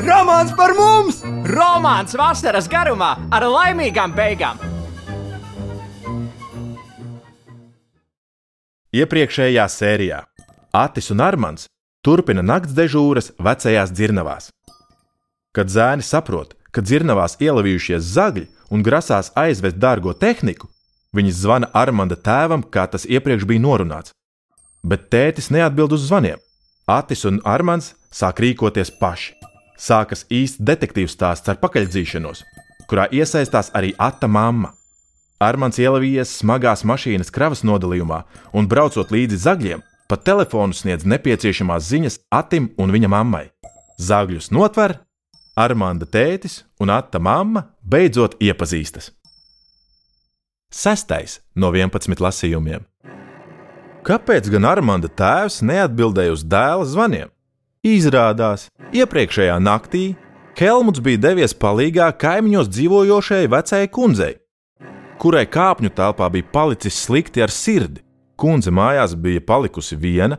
Romāns par mums! Romāns vasaras garumā ar laimīgām beigām! Iepriekšējā sērijā Atis un Armāns turpina nakts dežūras vecajās dzirnavās. Kad zēni saprot, ka dzirnavās ielavījušies zagļi un grasās aizvest dārgo tehniku, viņi zvana Armānda tēvam, kā tas iepriekš bija norunāts. Bet tētis neatbild uz zvaniem. Atis un Armāns sāk rīkoties paši sākas īsts detektīvu stāsts ar pakaļdzīšanos, kurā iesaistās arī Ata mamma. Armāns ielavījies smagās mašīnas kravas nodalījumā un, braucot līdzi zagļiem, pa telefonu sniedz nepieciešamās ziņas Atim un viņa mammai. Zagļus notver, Armānda tētis un Ata mamma beidzot iepazīstas. Sestais no 11 lasījumiem. Kāpēc gan Armānda tēvs neatbildēja uz dēla zvaniem? Izrādās, iepriekšējā naktī Helmuts bija devies palīgā kaimiņos dzīvojošai vecajai kundzei, kurai kāpņu telpā bija palicis slikti ar sirdi. Kundze mājās bija palikusi viena,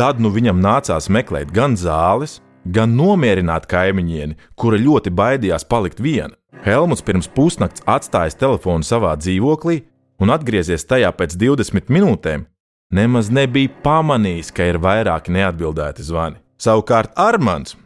tad nu viņam nācās meklēt gan zāles, gan nomierināt kaimiņieni, kura ļoti baidījās palikt viena. Helmuts pirms pusnakts atstājis telefonu savā dzīvoklī un atgriezies tajā pēc 20 minūtēm, nemaz nebija pamanījis, ka ir vairāki neatbildēti zvani. Savukārt Armāns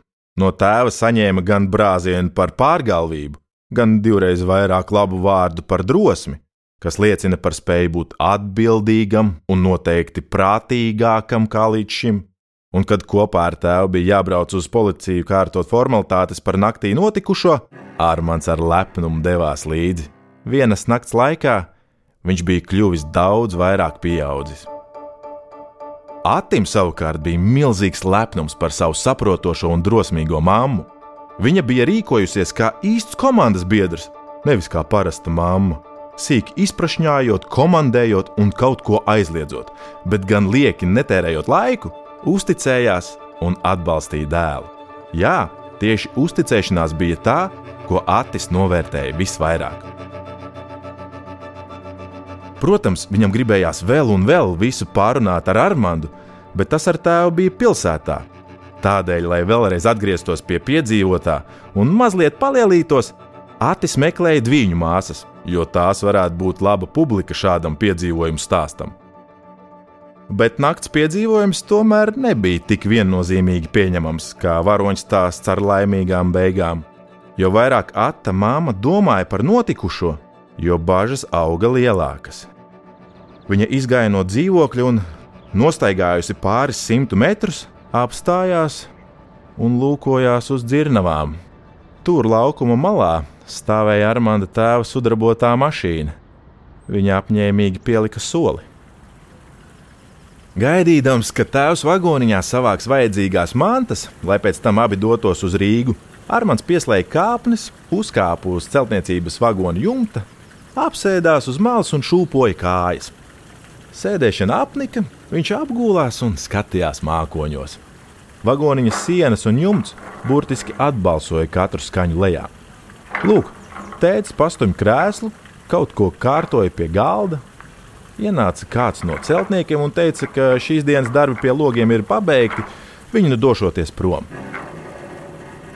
no tēva saņēma gan brāzienu par pārgalvību, gan divreiz vairāk labu vārdu par drosmi, kas liecina par spēju būt atbildīgam un noteikti prātīgākam kā līdz šim. Un kad kopā ar tēvu bija jābrauc uz policiju kārtot formalitātes par naktī notikušo, Armāns ar lepnumu devās līdzi. Vienas nakts laikā viņš bija kļuvis daudz vairāk pieaudzis. Atim savukārt bija milzīgs lepnums par savu saprotošo un drosmīgo mammu. Viņa bija rīkojusies kā īsts komandas biedrs, nevis kā parasta mamma. Sīk izprašņājot, komandējot un kaut ko aizliedzot, bet gan lieki netērējot laiku, uzticējās un atbalstīja dēlu. Jā, tieši uzticēšanās bija tā, ko Atis novērtēja visvairāk. Protams, viņam gribējās vēl un vēl visu pārunāt ar Armāndu, bet tas ar tēvu bija pilsētā. Tādēļ, lai vēlreiz atgrieztos pie piedzīvotā un mazliet palielītos, Atis meklēja dviņu māsas, jo tās varētu būt laba publika šādam piedzīvojumu stāstam. Bet nakts piedzīvojums tomēr nebija tik viennozīmīgi pieņemams kā varoņu stāsts ar laimīgām beigām. Jo vairāk Ata māma domāja par notikušo, jo bažas auga lielākas. Viņa izgāja no dzīvokļa un, nostaigājusi pāris simtu metrus, apstājās un lūkojās uz dzirnavām. Tur laukuma malā stāvēja Armānda tēva sudrabotā mašīna. Viņa apņēmīgi pielika soli. Gaidīdams, ka tēvs vagoniņā savāks vajadzīgās mantas, lai pēc tam abi dotos uz Rīgu, Armāns pieslēdza kāpnes, uzkāpa uz celtniecības vagona jumta, apsēdās uz malas un šūpoja kājas. Sēdēšana apnika, viņš apgulās un skatījās mākoņos. Vagoniņa sienas un jumts burtiski atbalsoja katru skaņu lejā. Lūk, tēvs pastumj krēslu, kaut ko kārtoja pie galda. Ienāca kāds no celtniekiem un teica, ka šīs dienas darbi pie logiem ir pabeigti, viņi nu došoties prom.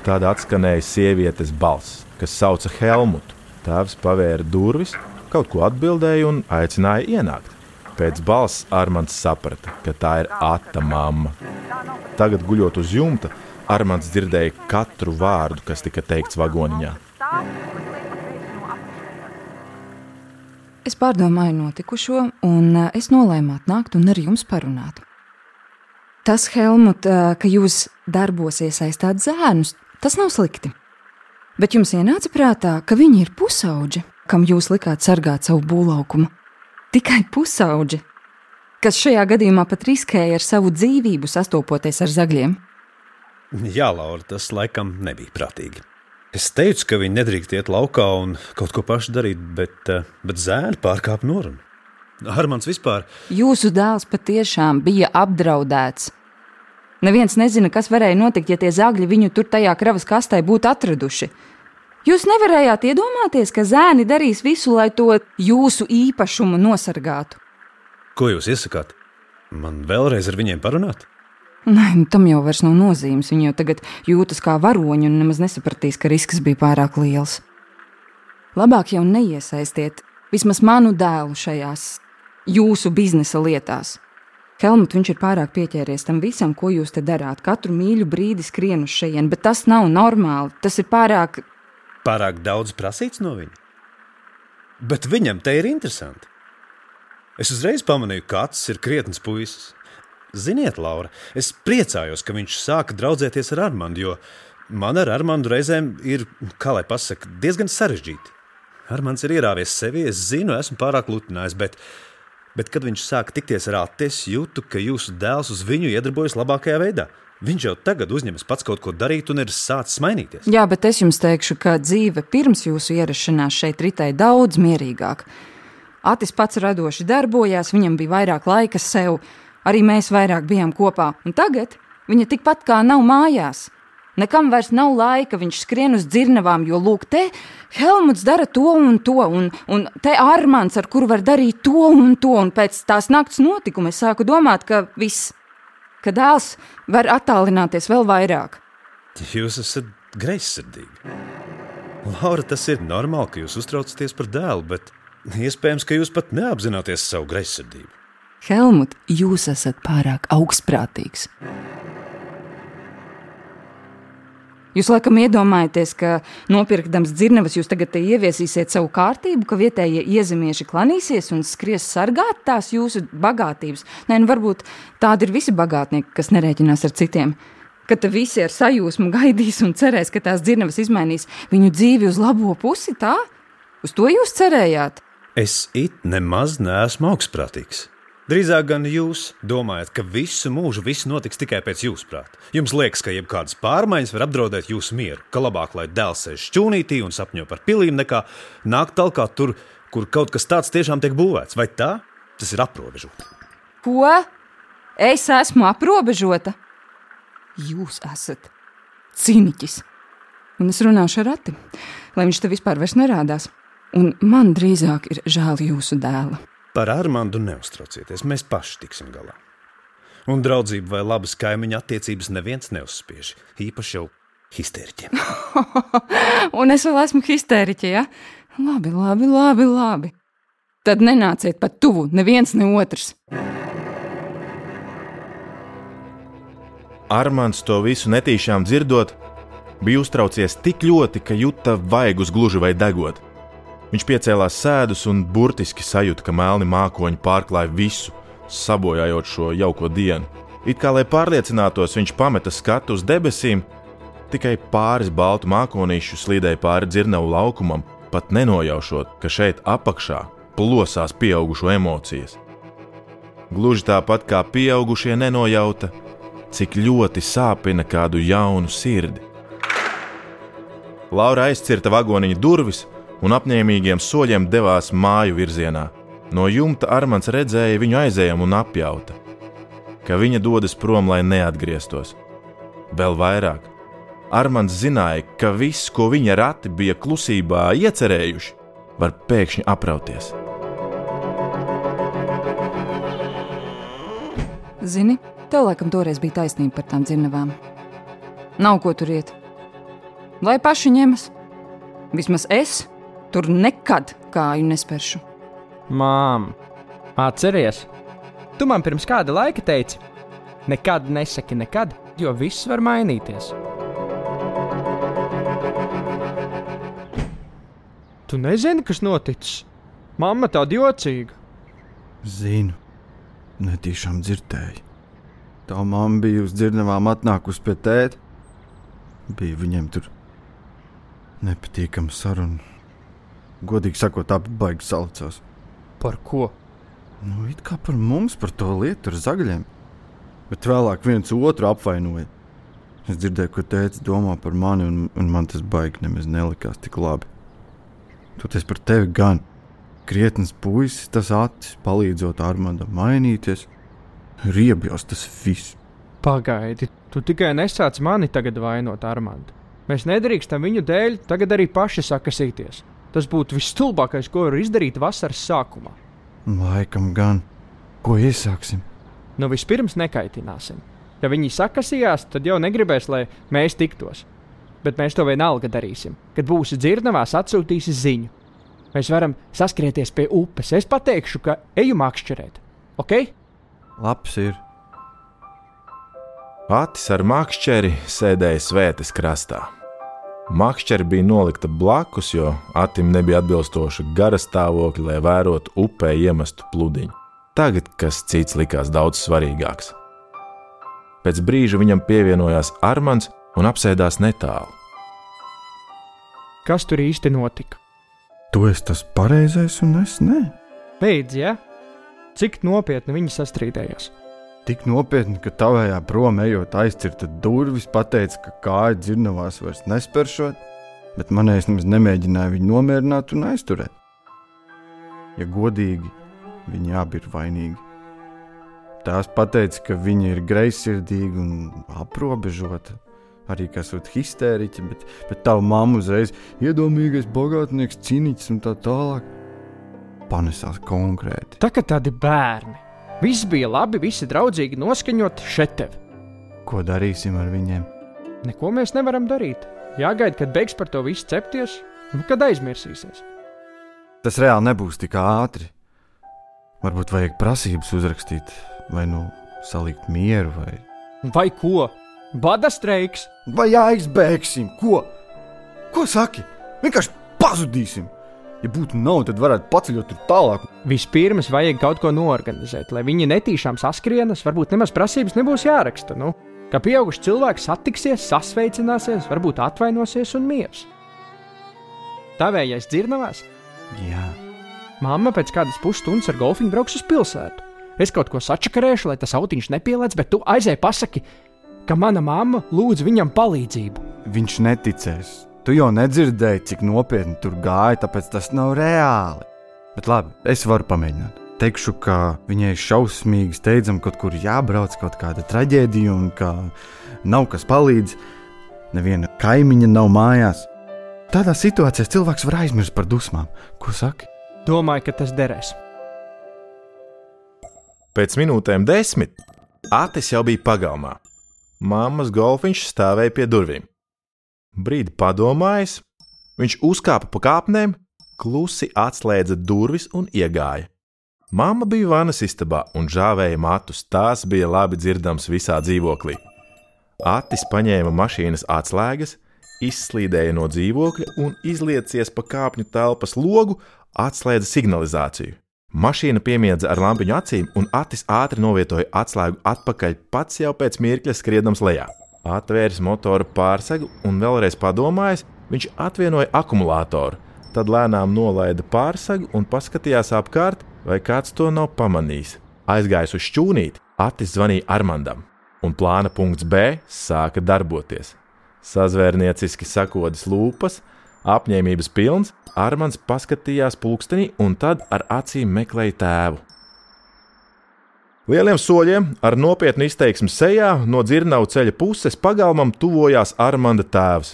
Tad atskanēja sievietes balss, kas sauca Helmutu. Tēvs pavēra durvis, kaut ko atbildēja un aicināja ienākt. Pēc balss Armāns saprata, ka tā ir Ata mamma. Tagad, guļot uz jumta, Armāns dzirdēja katru vārdu, kas tika teikts vagoniņā. Es pārdomāju notikušo, un eh, es nolēmu atnākt un ar jums parunāt. Tas, Helmut, eh, ka jūs darbos iesaistāt zēnus, tas nav slikti. Bet jums ienāca prātā, ka viņi ir pusauģi, kam jūs likāt sargāt savu būvlaukumu tikai pusauģi, kas šajā gadījumā pat riskēja ar savu dzīvību sastopoties ar zagļiem. Jā, Laura, tas laikam nebija prātīgi. Es teicu, ka viņi nedrīkst iet laukā un kaut ko pašu darīt, bet, eh, bet zēni pārkāpa norunu. Armāns vispār. Jūsu dēls patiešām bija apdraudēts. Neviens nezina, kas varēja notikt, ja tie zagļi viņu tur tajā kravas kastē būtu atraduši. Jūs nevarējāt iedomāties, ka zēni darīs visu, lai to jūsu īpašumu nosargātu. Ko jūs iesakāt? Man vēlreiz ar viņiem parunāt? Nē, nu, tam jau vairs nav nozīmes. Viņi jau tagad jūtas kā varoņi un nemaz nesapratīs, ka risks bija pārāk liels. Labāk jau neiesaistiet vismaz manu dēlu šajās jūsu biznesa lietās. Helmut, viņš ir pārāk pieķēries tam visam, ko jūs te darāt. Katru mīļu brīdi skrien uz šejienes, bet tas nav normāli. Tas ir pārāk. Pārāk daudz prasīts no viņa. Bet viņam te ir interesanti. Es uzreiz pamanīju, ka acis ir krietns puisis. Ziniet, Laura, es priecājos, ka viņš sāka draudzēties ar Armānu, jo man ar Armānu reizēm ir, kā lai pasakā, diezgan sarežģīti. Armāns ir ierāvies sevi, es zinu, esmu pārāk lutinājis, bet, bet kad viņš sāka tikties ar Ati, es jūtu, ka jūsu dēls uz viņu iedarbojas labākajā veidā. Viņš jau tagad uzņemas pats kaut ko darīt un ir sācis mainīties. Jā, bet es jums teikšu, ka dzīve pirms jūsu ierašanās šeit ritēja daudz mierīgāk. Atis pats radoši darbojās, viņam bija vairāk laika sev, Arī mēs vairāk bijām kopā, un tagad viņa tikpat kā nav mājās. Nekam vairs nav laika, viņš skrien uz dzirnavām, jo lūk, te Helmuts dara to un to, un, un te Armāns, ar kuru var darīt to un to, un pēc tās nakts notikuma es sāku domāt, ka viss, ka dēls var attālināties vēl vairāk. Jūs esat greizsirdīgi. Laura, tas ir normāli, ka jūs uztraucaties par dēlu, bet iespējams, ka jūs pat neapzināties savu greizsirdību. Helmut, jūs esat pārāk augstprātīgs. Jūs laikam iedomājaties, ka nopirkdams dzirnavas, jūs tagad ieviesīsiet savu kārtību, ka vietējie iezemieši klanīsies un skries sargāt tās jūsu bagātības. Nē, nu varbūt tādi ir visi bagātnieki, kas nerēķinās ar citiem. Kad visi ar sajūsmu gaidīs un cerēs, ka tās dzirnavas izmainīs viņu dzīvi uz labo pusi, tā? Uz to jūs cerējāt? Es it nemaz neesmu augstprātīgs. Drīzāk gan jūs domājat, ka visu mūžu viss notiks tikai pēc jūsu prāta. Jums liekas, ka jebkādas pārmaiņas var apdraudēt jūsu mieru, ka labāk, lai dēls sēž šķūnītī un sapņo par pilīm, nekā nākt talkā tur, kur kaut kas tāds tiešām tiek būvēts. Vai tā? Tas ir aprobežota. Ko? Es esmu aprobežota? Jūs esat cīniķis. Un es runāšu ar Rati, lai viņš te vispār nerādās. Un man drīzāk ir žēl jūsu dēla. Par Armāndu neuztraucieties, mēs paši tiksim galā. Un draudzību vai labas kaimiņa attiecības neviens neuzspiež, īpaši jau histēriķiem. un es vēl esmu histēriķe, ja? Labi, labi, labi, labi. Tad nenāciet pat tuvu, neviens ne otrs. Armāns to visu netīšām dzirdot, bija uztraucies tik ļoti, ka juta vaigus gluži vai degot. Viņš piecēlās sēdus un burtiski sajūta, ka melni mākoņi pārklāja visu, sabojājot šo jauko dienu. It kā lai pārliecinātos, viņš pameta skatu uz debesīm, tikai pāris baltu mākonīšu slīdēja pāri dzirnavu laukumam, pat nenojaušot, ka šeit apakšā plosās pieaugušo emocijas. Gluži tāpat kā pieaugušie nenojauta, cik ļoti sāpina kādu jaunu sirdi. Laura aizcirta vagoniņa durvis un apņēmīgiem soļiem devās māju virzienā. No jumta Armāns redzēja viņu aizējumu un apjauta, ka viņa dodas prom, lai neatgrieztos. Vēl vairāk, Armāns zināja, ka viss, ko viņa rati bija klusībā iecerējuši, var pēkšņi aprauties. Zini, tev laikam toreiz bija taisnība par tām dzirnavām. Nav ko tur iet. Lai paši ņemas. Vismaz es Tur nekad kāju nesperšu. Mām, atceries, tu man pirms kāda laika teici, nekad nesaki nekad, jo viss var mainīties. Tu nezini, kas noticis? Mamma tāda jocīga. Zinu, netīšām dzirdēju. Tā mamma bija uz dzirdamām atnākusi pie tēta. Bija viņiem tur nepatīkama saruna. Godīgi sakot, abi baigi salicās. Par ko? Nu, it kā par mums, par to lietu ar zagļiem. Bet vēlāk viens otru apvainoja. Es dzirdēju, ko teica domā par mani, un, un man tas baigi nemaz nelikās tik labi. Toties par tevi gan. Krietnes puisis, tas acis palīdzot Armandam mainīties. Riebjos tas viss. Pagaidi, tu tikai nesāc mani tagad vainot Armandu. Mēs nedrīkstam viņu dēļ tagad arī paši sakasīties. Tas būtu visstulbākais, ko var izdarīt vasaras sākumā. Laikam gan. Ko iesāksim? Nu, vispirms nekaitināsim. Ja viņi sakasījās, tad jau negribēs, lai mēs tiktos. Bet mēs to vienalga darīsim. Kad būsi dzirdamās, atsūtīsi ziņu. Mēs varam saskrieties pie upes. Es pateikšu, ka eju makšķerēt. Ok? Labs ir. Atis ar makšķeri sēdēja svētas krastā. Makšķeri bija nolikta blakus, jo Atim nebija atbilstoša gara stāvokļa, lai vērotu upē iemestu pludiņu. Tagad kas cits likās daudz svarīgāks. Pēc brīža viņam pievienojās Armāns un apsēdās netālu. Kas tur īsti notika? Tu esi tas pareizais, un es ne. Beidz, ja? Cik nopietni viņi sastrīdējās? Tik nopietni, ka tavējā prom ejot aizcirta durvis, pateica, ka kāja dzirnavās vairs nesperšot, bet manējais nemaz nemēģināja viņu nomierināt un aizturēt. Ja godīgi, viņi abi ir vainīgi. Tās pateica, ka viņa ir greizsirdīga un aprobežota. Arī kas ir histēriķi, bet, bet tā mamma uzreiz iedomīgais, bagātnieks, cīnītis un tā tālāk. Panesās konkrēti. Tā kā tādi bērni. Viss bija labi, visi draudzīgi noskaņoti šeit. Ko darīsim ar viņiem? Neko mēs nevaram darīt. Jāgaida, kad beigs par to visu cepties, un kad aizmirsīsies. Tas reāli nebūs tik ātri. Varbūt vajag prasības uzrakstīt, vai nu salikt mieru, vai, Vai ko? Bada streiks! vai aizbēgsim. Ko? Ko saki? Vienkārši pazudīsim. Ja būtu nauda, tad varētu paceļot tur tālāk. Vispirms vajag kaut ko norganizēt, lai viņi netīšām saskrienas, varbūt nemaz prasības nebūs jāraksta. Nu? Kā pieaugušs cilvēks satiksies, sasveicināsies, varbūt atvainosies un miers. Tavējais dzirnavās, Jā, mamma pēc kādas pusstundas ar golfiņu brauks uz pilsētu. Es kaut ko sačakarēšu, lai tas autiņš nepielēc, bet tu aizēji pasaki, ka mana mamma lūdz viņam palīdzību. viņš neticēs. Tu jau nedzirdēji, cik nopietni tur gāja, tāpēc tas nav reāli. Bet labi, es varu pamēģināt. Teikšu, ka viņai šausmīgi steidzam kaut kur jābrauc, kaut kāda traģēdija, un ka nav kas palīdz. Neviena kaimiņa nav mājās. Tādā situācijā cilvēks var aizmirst par dusmām. Ko saki? Domāju, ka tas derēs. Pēc minūtēm desmit Atis jau bija pagalmā. Māmas golfiņš stāvēja pie durvīm. Brīdi padomājis, viņš uzkāpa pa kāpnēm, klusi atslēdza durvis un iegāja. Māma bija vanas istabā un žāvēja matus. Tās bija labi dzirdams visā dzīvoklī. Atis paņēma mašīnas atslēgas, izslīdēja no dzīvokļa un izliecies pa kāpņu telpas logu, atslēdza signalizāciju. Mašīna piemiedza ar lampiņu acīm, un Atis ātri novietoja atslēgu atpakaļ pats jau pēc mirkļa skriedams lejā. Atvēris motoru pārsegu un vēlreiz padomājis, viņš atvienoja akumulātoru, tad lēnām nolaida pārsegu un paskatījās apkārt, vai kāds to nav pamanījis. Aizgājis uz šķūnīti, Atis zvanīja Armandam, un plāna punkts B sāka darboties. Sazvērnieciski sakodas lūpas, apņēmības pilns, Armands paskatījās pulkstenī un tad ar acīm meklēja tēvu. Lieliem soļiem, ar nopietnu izteiksmu sejā, no dzirnavu ceļa puses pagalmam tuvojās Armanda tēvs.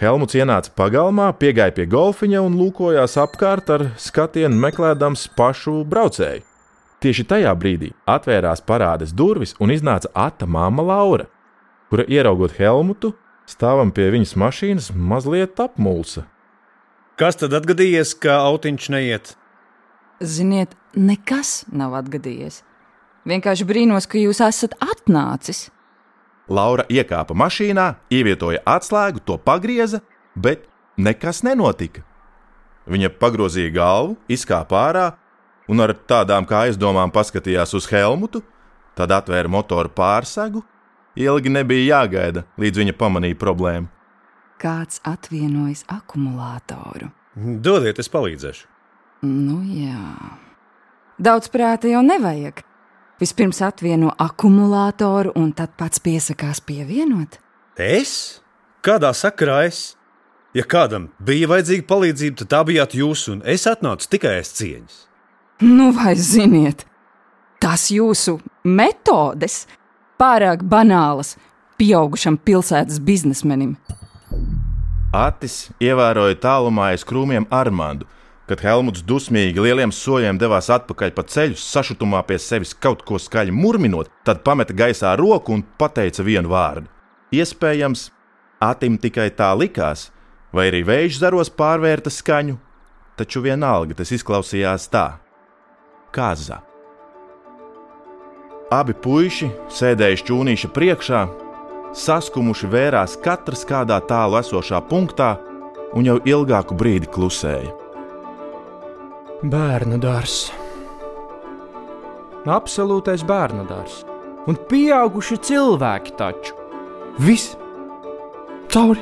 Helmuts ienāca pagalmā, piegāja pie golfiņa un lūkojās apkārt ar skatienu meklējams pašu braucēju. Tieši tajā brīdī atvērās parādes durvis un iznāca Ata māma Laura, kura ieraugot Helmutu, stāvam pie viņas mašīnas, mazliet apmulsa. Kas tad atgadījies, ka autiņš neiet? Ziniet, nekas nav atgadījies. Vienkārši brīnos, ka jūs esat atnācis. Laura iekāpa mašīnā, ievietoja atslēgu, to pagrieza, bet nekas nenotika. Viņa pagrozīja galvu, izkāpa ārā un ar tādām kā aizdomām paskatījās uz Helmutu, tad atvēra motoru pārsegu. Ilgi nebija jāgaida, līdz viņa pamanīja problēmu. Kāds atvienojas akumulātoru. Dodiet, es palīdzēšu. Nu jā. Daudz prāta jau nevajag. Vispirms atvieno akumulātoru un tad pats piesakās pievienot. Es? Kādā sakarā es? Ja kādam bija vajadzīga palīdzība, tad tā bijāt jūs, un es atnācu tikai aiz cieņas. Nu, vai ziniet, tas jūsu metodes pārāk banālas pieaugušam pilsētas biznesmenim. Atis ievēroja tālumā aiz krūmiem Armāndu, kad Helmuts dusmīgi lieliem soļiem devās atpakaļ pa ceļu, sašutumā pie sevis kaut ko skaļi murminot, tad pameta gaisā roku un pateica vienu vārdu. Iespējams, Atim tikai tā likās, vai arī vējš zaros pārvērta skaņu, taču vienalga tas izklausījās tā: Kaza. Abi puiši sēdējuši ķūnīša priekšā, saskumuši vērās katrs kādā tālu esošā punktā un jau ilgāku brīdi klusēja. Bērnu dārzs. Absolūtais bērnu dārzs. Un pieauguši cilvēki taču. Viss! Cauri!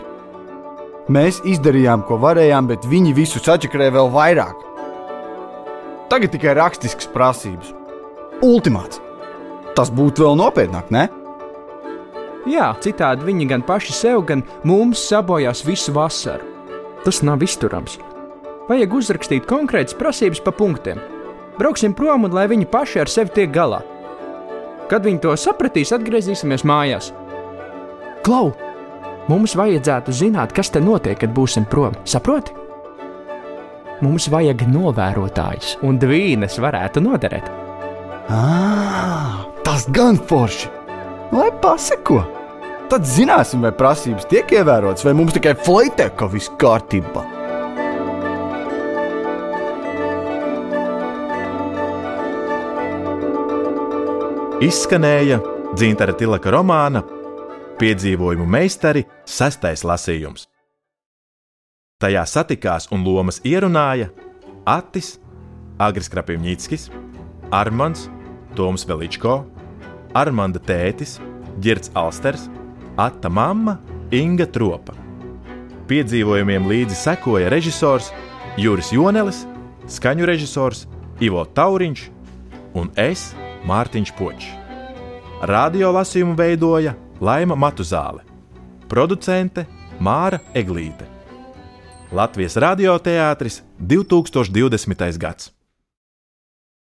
Mēs izdarījām, ko varējām, bet viņi visu sačakarēja vēl vairāk. Tagad tikai rakstisks prasības. Ultimāts! Tas būtu vēl nopietnāk, ne? Jā, citādi viņi gan paši sev, gan mums sabojās visu vasaru. Tas nav izturams. Vajag uzrakstīt konkrētas prasības pa punktiem. Brauksim prom un lai viņi paši ar sevi tiek galā. Kad viņi to sapratīs, atgriezīsimies mājās. Klau! Mums vajadzētu zināt, kas te notiek, kad būsim prom. Saproti? Mums vajag novērotājus, un dvīnes varētu noderēt. À, tas gan forši! Lai pasako! Tad zināsim, vai prasības tiek ievērotas, vai mums tikai fleitē, ka viss kārtībā. Izskanēja Dzintara Tilaka romāna Piedzīvojumu meistari sestais lasījums. Tajā satikās un lomas ierunāja Atis, Agris Krapivņīckis, Armands, Toms Veličko, Armanda tētis, Girts Alsters, Atta mamma, Inga Tropa. Piedzīvojumiem līdzi sekoja režisors Juris Jonelis, skaņu režisors Ivo Tauriņš un es Mārtiņš Počs. Radio lasījumu veidoja Laima Matuzāle, producente Māra Eglīte. Latvijas radioteātris 2020. gads.